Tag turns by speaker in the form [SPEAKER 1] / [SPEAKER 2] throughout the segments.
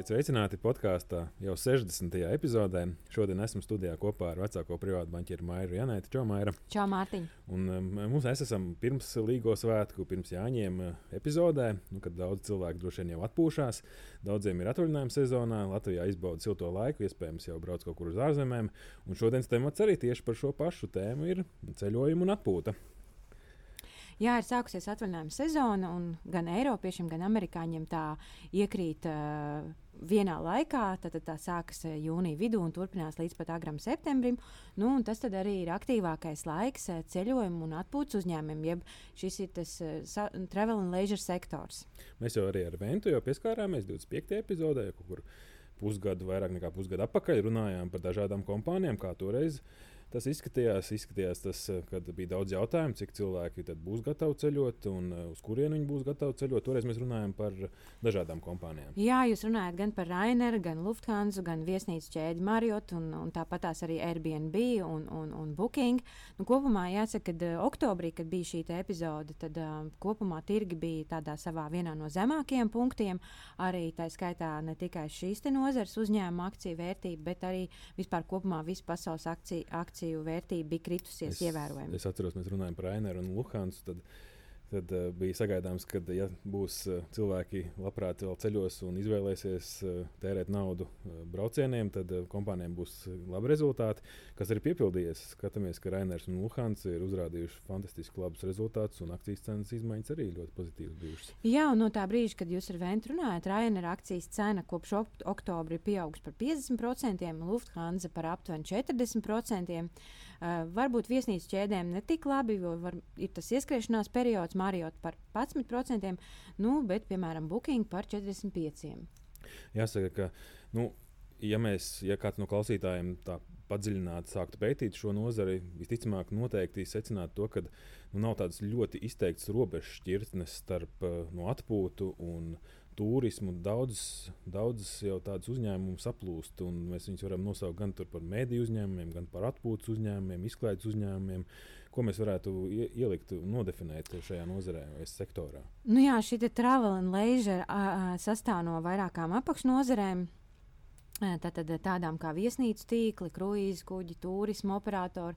[SPEAKER 1] Esiet sveicināti podkāstā jau 60. epizodē. Šodien esmu studijā kopā ar vecāko privātu banķieru Mairu Janētu. Maira!
[SPEAKER 2] Čau, Mārtiņ!
[SPEAKER 1] Un, um, mums esam pirms Līgo svētku, pirms Jāņiem uh, epizodē, nu, kad daudz cilvēku droši vien jau atpūšas. Daudziem ir atvaļinājuma sezonā, Latvijā izbauda silto laiku, iespējams, jau brauc kaut kur uz ārzemēm. Un šodienas temats arī tieši par šo pašu tēmu ir ceļojuma un atpūta.
[SPEAKER 2] Jā, ir sākusies atvaļinājuma sezona, un gan Eiropiešiem, gan Amerikāņiem tā iekrīt uh, vienā laikā. Tad, tad tā sākas jūnija vidū un turpinās līdz pat agram septembrim. Nu, tas arī ir aktīvākais laiks ceļojumu un atpūtas uzņēmumiem, jeb šis ir tas uh, travel and leisure sektors.
[SPEAKER 1] Mēs jau arī ar Ventu jau pieskārāmies 25. epizodē, kur pusgadu, vairāk nekā pusgadu atpakaļ runājām par dažādām kompānijām, kā toreiz tas izskatījās. Izskatījās tas, eh, kad bija daudz jautājumu, cik cilvēki būs gatavi ceļot un eh, uz kurienu viņi būs gatavi ceļot. Toreiz mēs runājām par dažādām kompānijām.
[SPEAKER 2] Jā, jūs runājat gan par Rainer, gan Lufthansa, gan viesnīcu ķēdi Marriott un, un tāpat tās arī Airbnb un, un, un Booking. Nu, kopumā jāsaka, ka uh, oktobrī, kad bija šī epizode, tad uh, kopumā tirgi bija tādā savā vienā no zemākajiem punktiem. Arī tā skaitā ne tikai šīs nozares uzņēmuma akciju vērtība, bet arī vispār kopumā visu pasaules akciju, akciju akciju vērtība bija kritusies es, ievērojami.
[SPEAKER 1] Es atceros, mēs runājam par Aineru un Luhansu. Tad tad uh, bija sagaidāms, ka, ja būs uh, cilvēki labprāt vēl ceļos un izvēlēsies uh, tērēt naudu uh, braucieniem, tad uh, kompānijām būs labi rezultāti, kas arī piepildījies. Skatāmies, ka Rainers un Luhans ir uzrādījuši fantastiski labus rezultātus, un akcijas cenas izmaiņas arī ļoti pozitīvas bijušas.
[SPEAKER 2] Jā, un no tā brīža, kad jūs ar Ventu runājat, Rainera akcijas cena kopš oktobra ir pieaugusi par 50%, Lufthansa par aptuveni 40%. Uh, varbūt viesnīcas ķēdēm ne tik labi, jo var, ir tas ieskriešanās periods, Marriott par 11%, nu, bet, piemēram, Booking par 45%.
[SPEAKER 1] Jāsaka, ka, nu, ja mēs, ja kāds no klausītājiem tā padziļināti sāktu pētīt šo nozari, visticamāk, noteikti secinātu to, ka nu, nav tādas ļoti izteiktas robežas šķirtnes starp uh, no atpūtu un turismu. Daudzas daudz jau tādas uzņēmumus aplūst, un mēs viņus varam nosaukt gan par mediju uzņēmumiem, gan par atpūtas uzņēmumiem, izklaides uzņēmumiem. Ko mēs varētu ielikt un nodefinēt šajā nozarē vai sektorā?
[SPEAKER 2] Nu jā, šī travel and leisure sastāv no vairākām apakšnodarbēm. Tātad tādām kā viesnīcu tīkli, kruīzu kuģi, turismu operatori,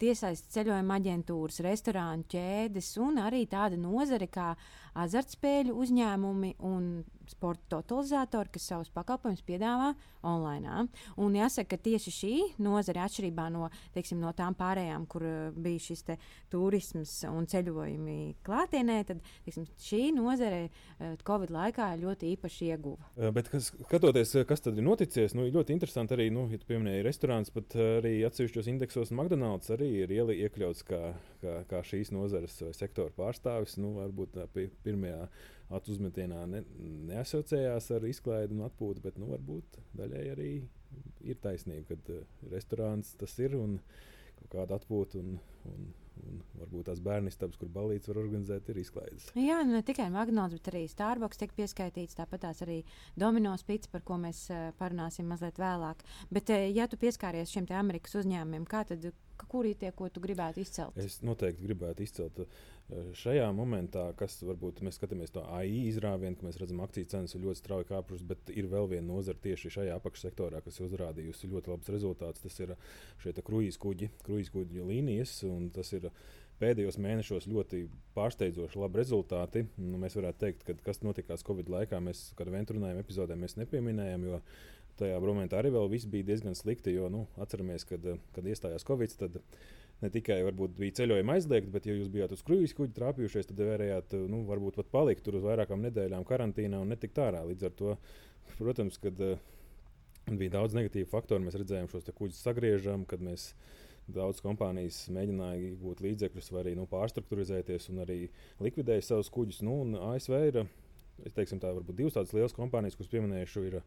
[SPEAKER 2] tiesaistes ceļojuma aģentūras, restorānu ķēdes un arī tāda nozare kā azartspēļu uzņēmumi un sporta totalizatori, kas savus pakalpojumus piedāvā online. Un jāsaka, ka tieši šī nozare, atšķirībā no, teiksim, no tām pārējām, kur uh, bija šis turisms un ceļojumi klātienē, tad teiksim, šī nozare uh, Covid laikā ļoti īpaši ieguva.
[SPEAKER 1] Bet, kas, skatoties, kas tad ir noticis, nu, ļoti interesanti arī, nu, ja pieminēja restorāns, bet arī atsevišķos indeksos McDonald's arī ir iekļauts kā, kā, kā šīs nozares sektora pārstāvis. Nu, varbūt pirmajā atu uzmetienā ne, neasociējās ar izklaidi un atpūtu, bet nu, varbūt daļai arī ir taisnība, ka uh, restorāns tas ir un kaut kāda atpūta. Un, un, un varbūt tās bērnu istabas, kur balīdzes var organizēt, ir izklaides.
[SPEAKER 2] Jā, nu, ne tikai McDonald's, bet arī Starbucks tiek pieskaitīts. Tāpat tās arī Domino's pits, par ko mēs uh, parunāsim mazliet vēlāk. Bet, uh, ja tu pieskāries šiem Amerikas uzņēmumiem, kā tad kuri tie, ko tu gribētu izcelt?
[SPEAKER 1] Es noteikti gribētu izcelt eh, šajā momentā, kas varbūt mēs skatāmies to AI izrāvienu, ka mēs redzam, akciju cenas ir ļoti strauji kāpušas, bet ir vēl viena nozara tieši šajā apakšsektorā, kas ir uzrādījusi ļoti labus rezultātus. Tas ir šie kruīzes kuģi, kruīzes kuģu līnijas, un tas ir pēdējos mēnešos ļoti pārsteidzoši labi rezultāti. Nu, mēs varētu teikt, ka kas notikās Covid laikā, mēs, kad vienā runājām epizodē, nepieminējām, jo tajā momentā arī viss bija diezgan slikti. Jo nu, atceramies, kad, kad iestājās Covid, ne tikai bija ceļojumi aizliegti, bet, ja jūs bijāt uz kruīzes kuģa trāpījušies, tad varējāt nu, varbūt pat palikt tur uz vairākām nedēļām karantīnā un netikt ārā. Līdz ar to, protams, kad uh, bija daudz negatīvu faktoru, mēs redzējām šos kuģus sagriežam, kad mēs. Daudz kompānijas mēģināja iegūt līdzekļus, vai arī nu, pārstruktūrizēties un arī likvidēja savus kuģus. Nu, ASV ir teiksim, tā, divas tādas lielas kompānijas, kuras pieminējuši, ir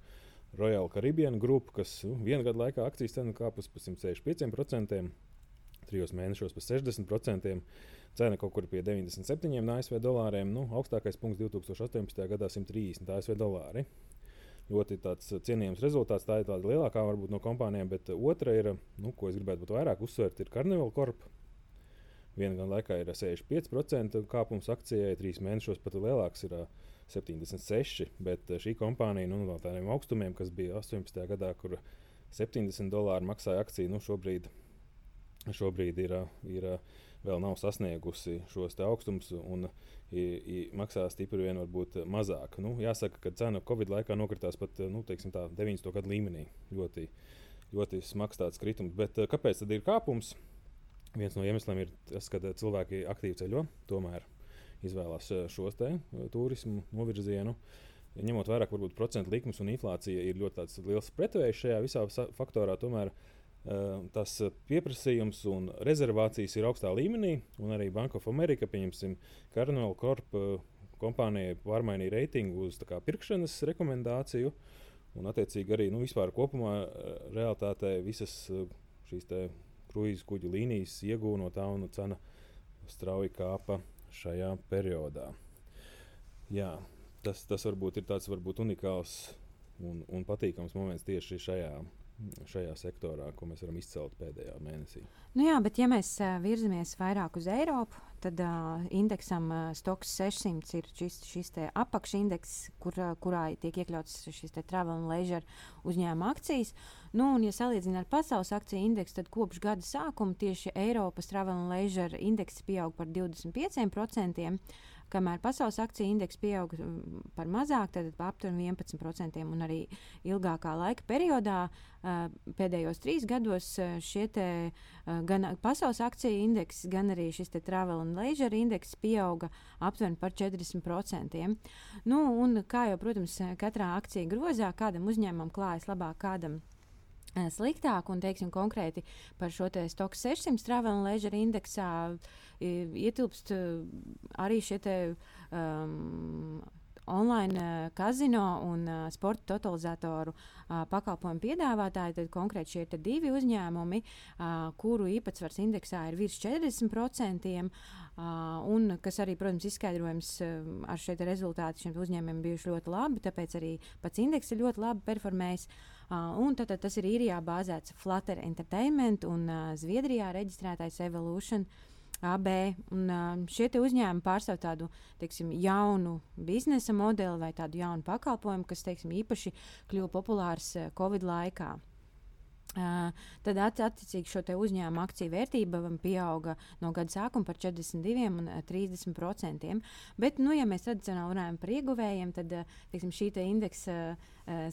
[SPEAKER 1] Royal Caribbean grupa, kas nu, viena gada laikā akcijas cena kāpus par 165%. Trijos mēnešos par 60%. Cena kaut kur pie 97 ASV dolāriem. Nu, augstākais punkts 2018. gadā - 130 ASV dolāri. Ļoti cienījams rezultāts. Tā ir tāda lielākā varbūt no kompānijām, bet otra ir, nu, ko es gribētu vairāk uzsvērt, ir Carnival Corp. Viena gan laikā ir 65% kāpums akcijai, trīs mēnešos pat lielāks ir 76%, bet šī kompānija nu, no tādiem augstumiem, kas bija 18. gadā, kur 70 dolāri maksāja akcija, nu, šobrīd, šobrīd ir, ir vēl nav sasniegusi šos augstumus un i, i, maksā stipri vien varbūt mazāk. Nu, jāsaka, ka cena Covid laikā nokritās pat nu, teiksim, tā, 90. gadu līmenī. Ļoti, ļoti smags tāds kritums. Bet kāpēc tad ir kāpums? Viens no iemesliem ir tas, ka cilvēki aktīvi ceļo, tomēr izvēlās šos te turismu novirzienu. Ņemot vērā, ka procentu likmes un inflācija ir ļoti liels pretvējs šajā visā faktorā, tomēr uh, tas pieprasījums un rezervācijas ir augstā līmenī. Un arī Bank of America, pieņemsim, Carnival Corp kompānijai pārmainīja reitingu uz kā, pirkšanas rekomendāciju. Un, attiecīgi, arī nu, vispār kopumā realitātē visas šīs kruīzu kuģu līnijas iegūta no tā, un cena strauji kāpa šajā periodā. Jā, tas, tas varbūt ir tāds varbūt unikāls un, un patīkams moments tieši šajā šajā sektorā, ko mēs varam izcelt pēdējā mēnesī.
[SPEAKER 2] Nu jā, bet ja mēs uh, virzamies vairāk uz Eiropu, tad uh, indeksam uh, Stoks 600 ir šis, šis apakšindeks, kur, uh, kurā tiek iekļauts šis travel and leisure uzņēmuma akcijas. Nu, un, ja salīdzinām ar pasaules akciju indeksu, tad kopš gada sākuma tieši Eiropas travel and leisure indeks pieaug par 25% kamēr pasaules akciju indeks pieauga mm, par mazāk, tad aptuveni 11%. Un arī ilgākā laika periodā, pēdējos trīs gados, šie te, gan pasaules akciju indeks, gan arī šis travel and leisure indeks pieauga aptuveni par 40%. Nu, un, kā jau, protams, katrā akcija grozā, kādam uzņēmumam klājas labāk, kādam sliktāk, un teiksim, konkrēti par šo stoku 600 travel and leisure indeksā ietilpst arī šie te, um, online kazino un sporta totalizatoru pakalpojumu piedāvātāji, tad konkrēti šie ir divi uzņēmumi, kuru īpatsvars indeksā ir virs 40%. Uh, un kas arī, protams, izskaidrojams ar šiem rezultātiem šiem uzņēmumiem bijuši ļoti labi, tāpēc arī pats indeks ir ļoti labi performējis. Uh, un tad, tad tas ir īrijā bāzēts Flutter Entertainment un uh, Zviedrijā reģistrētais Evolution. Uh, AB. Un, šie uzņēmumi pārstāv tādu teiksim, jaunu biznesa modeli vai tādu jaunu pakalpojumu, kas teiksim, īpaši kļuva populārs Covid laikā. Tad attiecīgi šo uzņēmumu akciju vērtība pieauga no gada sākuma par 42 un 30 procentiem. Bet, nu, ja mēs tradicionāli runājam par ieguvējiem, tad teiksim, šī indeksa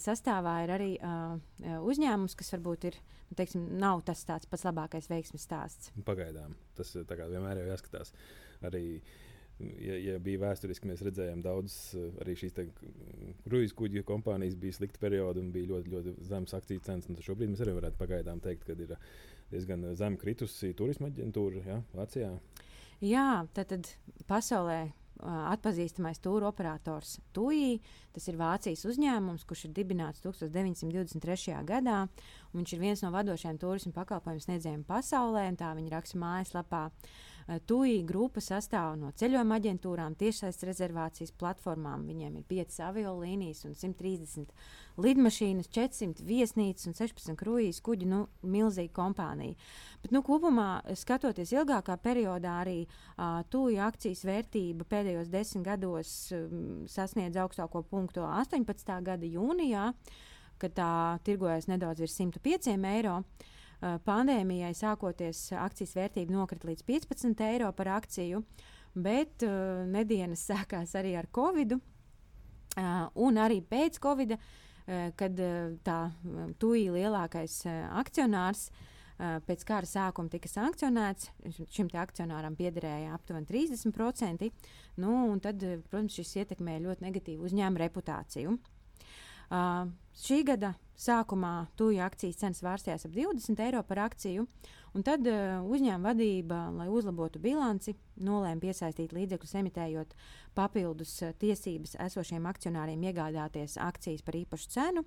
[SPEAKER 2] sastāvā ir arī uzņēmums, kas varbūt ir, nu, teiksim, nav tas pats labākais veiksmes stāsts.
[SPEAKER 1] Pagaidām tas vienmēr ir jāskatās. Arī uh, ja, ja bija vēsturiski, mēs redzējām daudzas eh, arī šīs kruīzu kuģu kompānijas, bija slikti periodi un bija ļoti, ļoti zemes akciju cenas. Šobrīd mēs arī varētu pagaidām teikt, ka ir diezgan zem kritusi turisma aģentūra ja, Vācijā.
[SPEAKER 2] Jā, tad, tad pasaulē atpazīstamais tūru operators TUI. Tas ir Vācijas uzņēmums, kurš ir dibināts 1923. gadā. Viņš ir viens no vadošajiem turismu pakalpojumu sniedzējiem pasaulē, un tā viņa raksta mājaslapā. Uh, Eh, TUI grupa sastāv no ceļojuma aģentūrām, tiešsaistes rezervācijas platformām. Viņiem ir 5 aviolīnijas un 130 lidmašīnas, 400 viesnīcas un 16 kruīzes kuģi. Nu, milzīga kompānija. Bet, nu, kopumā, skatoties ilgākā periodā, arī uh, TUI akcijas vērtība pēdējos desmit gados um, sasniedz augstāko punktu 18. gada jūnijā, kad tā tirgojas nedaudz virs 105 eiro. Uh, Eh, pandēmijai sākoties, akcijas vērtība nokrita līdz 15 eiro par akciju, bet uh, nedēļas sākās arī ar Covid. Un arī pēc Covid, kad tā tuī lielākais akcionārs pēc kara sākuma tika sankcionēts, šim akcionāram piederēja aptuveni 30%. Nu, tad, protams, šis ietekmēja ļoti negatīvu uzņēmumu reputāciju. Uh, šī gada sākumā tuju akcijas cenas vārstījās ap 20 eiro par akciju, Un tad uh, uzņēmuma vadība, lai uzlabotu bilanci, nolēma piesaistīt līdzekļus, emitējot papildus uh, tiesības esošiem akcionāriem iegādāties akcijas par īpašu cenu.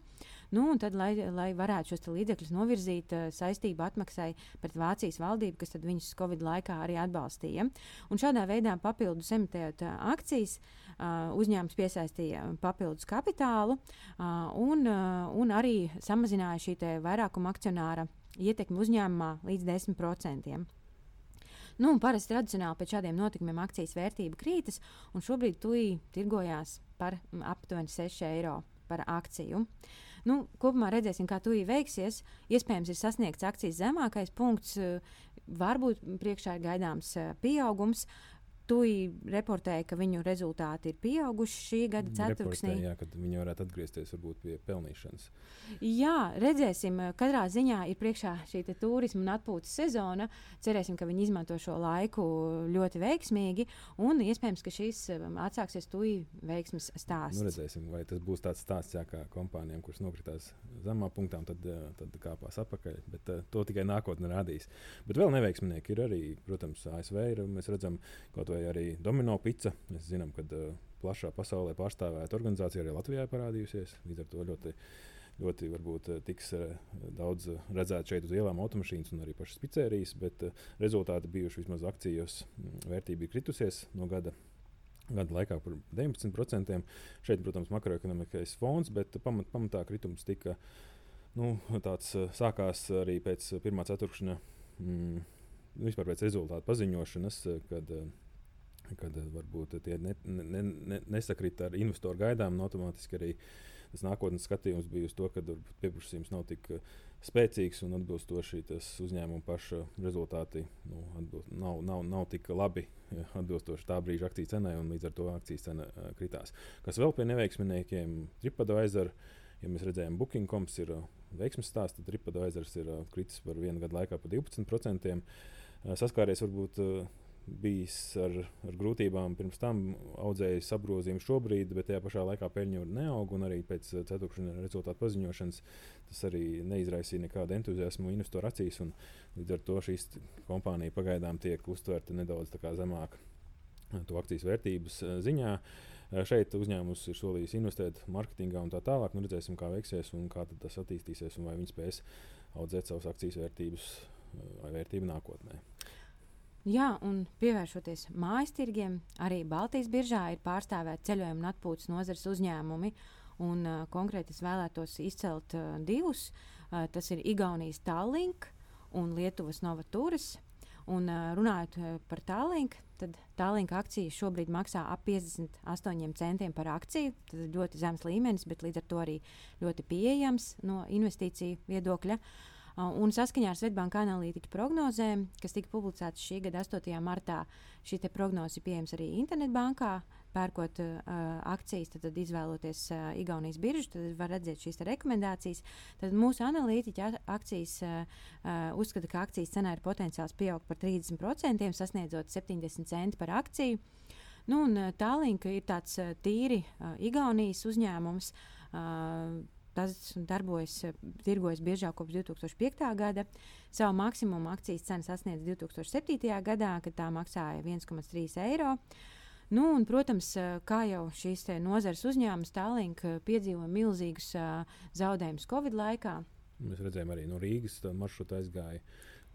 [SPEAKER 2] Nu, tad, lai, lai varētu šos līdzekļus novirzīt uh, saistību atmaksai pret Vācijas valdību, kas viņus Covid laikā arī atbalstīja. Un šādā veidā papildus emitējot uh, akcijas, uh, uzņēmums piesaistīja papildus kapitālu uh, un, uh, un arī samazināja šī vairākuma akcionāra ietekmi uzņēmumā līdz 10%. Nu, parasti tradicionāli pēc šādiem notikumiem akcijas vērtība krītas, un šobrīd TUI tirgojās par aptuveni 6 eiro akciju. Nu, kopumā redzēsim, kā TUI veiksies. Iespējams, ir sasniegts akcijas zemākais punkts, varbūt priekšā ir gaidāms pieaugums. Uh, Tui reportēja, ka viņu rezultāti ir pieauguši šī gada ceturksnī.
[SPEAKER 1] Jā, kad viņi varētu atgriezties varbūt pie pelnīšanas.
[SPEAKER 2] Jā, redzēsim. Katrā ziņā ir priekšā šī turisma un atpūtas sezona. Cerēsim, ka viņi izmanto šo laiku ļoti veiksmīgi. Un iespējams, ka šīs um, atsāksies Tui veiksmes stāsts.
[SPEAKER 1] Nu, redzēsim, vai tas būs tāds stāsts, jā, kā kompānijām, kuras nokritās zemā punktā un tad, uh, tad kāpās atpakaļ. Bet uh, to tikai nākotnē rādīs. Bet vēl neveiksminieki ir arī, protams, ASV. Ir, mēs redzam, kaut vai arī Domino pizza. Mēs zinām, ka uh, plašā pasaulē pārstāvēta organizācija arī Latvijā parādījusies. Līdz ar to ļoti, ļoti varbūt, uh, tiks uh, daudz redzēt šeit uz ielām automašīnas un arī pašas pizzerijas, bet uh, rezultāti bijuši vismaz akcijos mm, vērtība ir kritusies no gada. Gada laikā par 19%. Šeit, protams, makroekonomiskais fons, bet pamat, pamatā kritums tika nu, tāds, sākās arī pēc pirmā ceturkšņa, mm, vispār pēc rezultātu paziņošanas, kad kad eh, varbūt tie ne, ne, ne, nesakrīt ar investoru gaidām, un automātiski arī tas nākotnes skatījums bija uz to, ka pieprasījums nav tik eh, spēcīgs un atbilstoši tas uzņēmuma paša rezultāti nu, atbilst, nav, nav, nav tik labi atbilstoši tā brīža akciju cenai, un līdz ar to akcijas cena uh, kritās. Kas vēl pie neveiksminiekiem, TripAdvisor, ja mēs redzējām, Booking.coms ir veiksmes stāsts, tad TripAdvisor ir kritis par vienu gadu laikā par 12%. Uh, saskāries varbūt bijis ar, ar grūtībām, pirms tam audzējis apgrozījumu šobrīd, bet tajā pašā laikā peļņa neaug. Arī pēc ceturkšņa rezultātu paziņošanas tas arī neizraisīja nekādu entuziasmu investoru acīs. Līdz ar to šīs kompānija pagaidām tiek uztverta nedaudz zemāk to akcijas vērtības uh, ziņā. Šeit uzņēmums ir solījis investēt marketingā un tā tālāk. Nu, redzēsim, kā veiksies un kā tas attīstīsies un vai viņi spēs audzēt savas akcijas vērtības vai vērtību nākotnē.
[SPEAKER 2] Jā, un pievēršoties mājas tirgiem, arī Baltijas biržā ir pārstāvēti ceļojuma un atpūtas nozares uzņēmumi. Un, uh, konkrēti es vēlētos izcelt uh, divus. Uh, tas ir Igaunijas Tallink un Lietuvas Novatūras. Un, uh, runājot uh, par Tallink, tad Tallink akcijas šobrīd maksā ap 58 centiem par akciju. Tas ir ļoti zems līmenis, bet līdz ar to arī ļoti pieejams no investīciju viedokļa. Uh, un saskaņā ar Svetbānka analītiķu prognozēm, kas tika publicētas šī gada 8. martā, šī prognoze ir pieejama arī internetbankā. Pērkot uh, akcijas, tad, tad izvēloties uh, Igaunijas biržu, tad var redzēt šīs rekomendācijas. Tad mūsu analītiķi akcijas uh, uh, uzskata, ka akcijas cenā ir potenciāls pieaugt par 30%, sasniedzot 70 centi par akciju. Nu, uh, Tālāk ir tāds uh, tīri uh, Igaunijas uzņēmums. Uh, Tas darbojas, tirgojas biežāk kopš 2005. gada. Savu maksimumu akcijas cenu sasniedz 2007. gadā, kad tā maksāja 1,3 eiro. Nu, un, protams, kā jau šīs nozares uzņēmums, Tālink piedzīvo milzīgus uh, zaudējumus Covid laikā.
[SPEAKER 1] Mēs redzējām, arī no Rīgas maršruta aizgāja,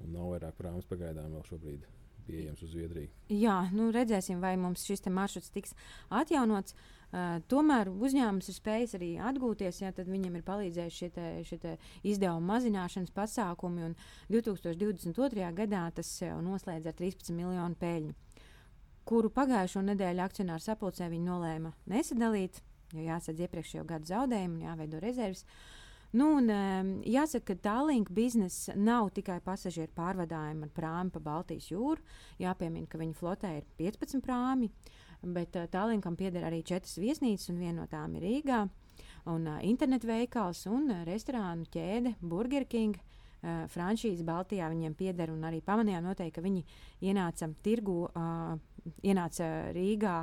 [SPEAKER 1] un nav vairāk prāmas pagaidām vēl šobrīd pieejams uz Zviedriju.
[SPEAKER 2] Jā, nu redzēsim, vai mums šis maršruts tiks atjaunots. Uh, Uh, tomēr uzņēmums ir spējis arī atgūties, ja viņam ir palīdzējuši šie, te, šie te izdevuma mazināšanas pasākumi. 2022. gadā tas noslēdz ar 13 miljonu peļņu, kuru pagājušo nedēļu akcionāru sapulcē viņi nolēma nesadalīt, jo jāsadz iepriekšējo gadu zaudējumu un jāveido rezerves. Nu, un, um, jāsaka, ka tālāk biznesa nav tikai pasažieru pārvadājumi ar prāmi pa Baltijas jūru. Jāpiemina, ka viņa flotē ir 15 prāmi. Uh, bet uh, Tallinkam pieder arī četras viesnīcas, un viena no tām ir Rīgā. Un uh, internetu veikals un uh, restorānu ķēde Burger King. Uh, franšīze Baltijā viņiem pieder, un arī pamanījām, noteikti, ka viņi ienāca tirgu, uh, ienāca Rīgā,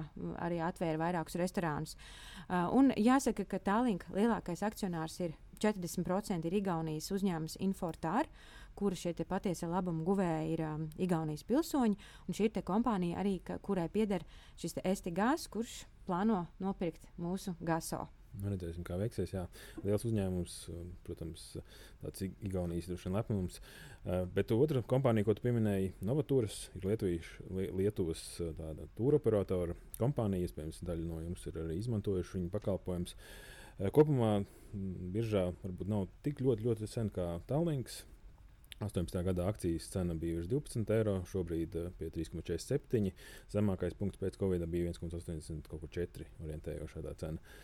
[SPEAKER 2] arī atvēra vairākus restorānus. Uh, un jāsaka, ka Tālink lielākais akcionārs ir 40% ir Igaunijas uzņēmums Infortār, kura šie patiesie labuma guvēji ir um, Igaunijas pilsoņi. Šī ir kompānija arī, ka, kurai pieder šis STGS, kurš plāno nopirkt mūsu GASO.
[SPEAKER 1] Nu, redzēsim, kā veiksies. Jā. Liels uzņēmums, protams, tāds Igaunijas droši vien lepnums. Uh, bet otra kompānija, ko tu pieminēji, Novatūras, ir Lietuvijas, Lietuvas tūra operatora kompānija. Iespējams, daļa no jums ir arī izmantojuši viņu pakalpojumus. Uh, kopumā biržā varbūt nav tik ļoti, ļoti sen kā Tallinks. 18. gada akcijas cena bija virs 12 eiro, šobrīd pie 3,47. Zemākais punkts pēc Covid bija 1,84 orientējošā cena.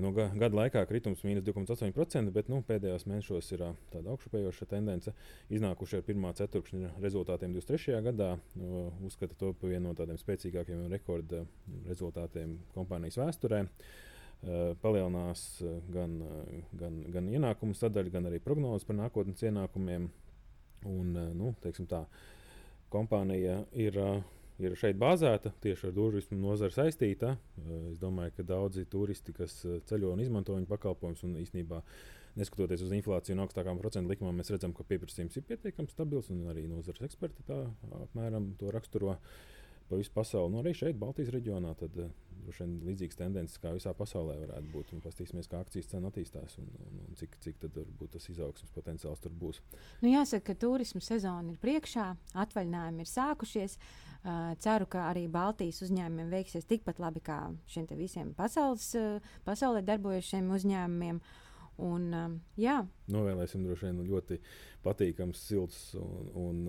[SPEAKER 1] Nu, gada laikā kritums mīnus 2,8%, bet nu, pēdējos mēnešos ir tāda augšupejoša tendence. Iznākuši ar pirmā ceturkšņa rezultātiem 23. gadā. Nu, uzskata to par vienu no tādiem spēcīgākiem rekorda rezultātiem kompānijas vēsturē. Palielinās gan, gan, gan ienākumu sadaļa, gan arī prognozes par nākotnes ienākumiem. Un, uh, nu, tā, kompānija ir uh, ir šeit bāzēta, tieši ar turismu nozari saistīta. Eh, es domāju, ka daudzi turisti, kas eh, ceļo un izmanto viņu pakalpojumus, un īstenībā neskatoties uz inflāciju un augstākām procentu likmēm, mēs redzam, ka pieprasījums ir pietiekami stabils, un arī nozares eksperti tā apmēram to raksturo pa visu pasauli. Nu, arī šeit, Baltijas reģionā, tad uh, droši vien līdzīgas tendences kā visā pasaulē varētu būt. Paskatīsimies, kā akcijas cena attīstās un, un, un cik, cik tas izaugsmas potenciāls tur būs.
[SPEAKER 2] Nu, jāsaka, ka turisma sezona ir priekšā, atvaļinājumi ir sākušies. Uh, ceru, ka arī Baltijas uzņēmumiem veiksies tikpat labi kā šiem visiem pasaules, uh, pasaulē darbojušiem uzņēmumiem. Un, um, jā.
[SPEAKER 1] Novēlēsim droši vien ļoti patīkams, silts un, un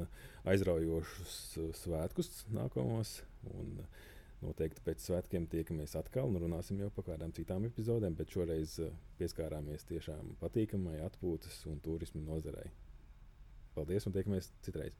[SPEAKER 1] aizraujošus svētkus nākamos. Un, uh, Noteikti pēc svētkiem tiekamies atkal un runāsim jau par kādām citām epizodēm, bet šoreiz eh, pieskārāmies tiešām patīkamai atpūtas un turismu nozarei. Paldies un tiekamies citreiz!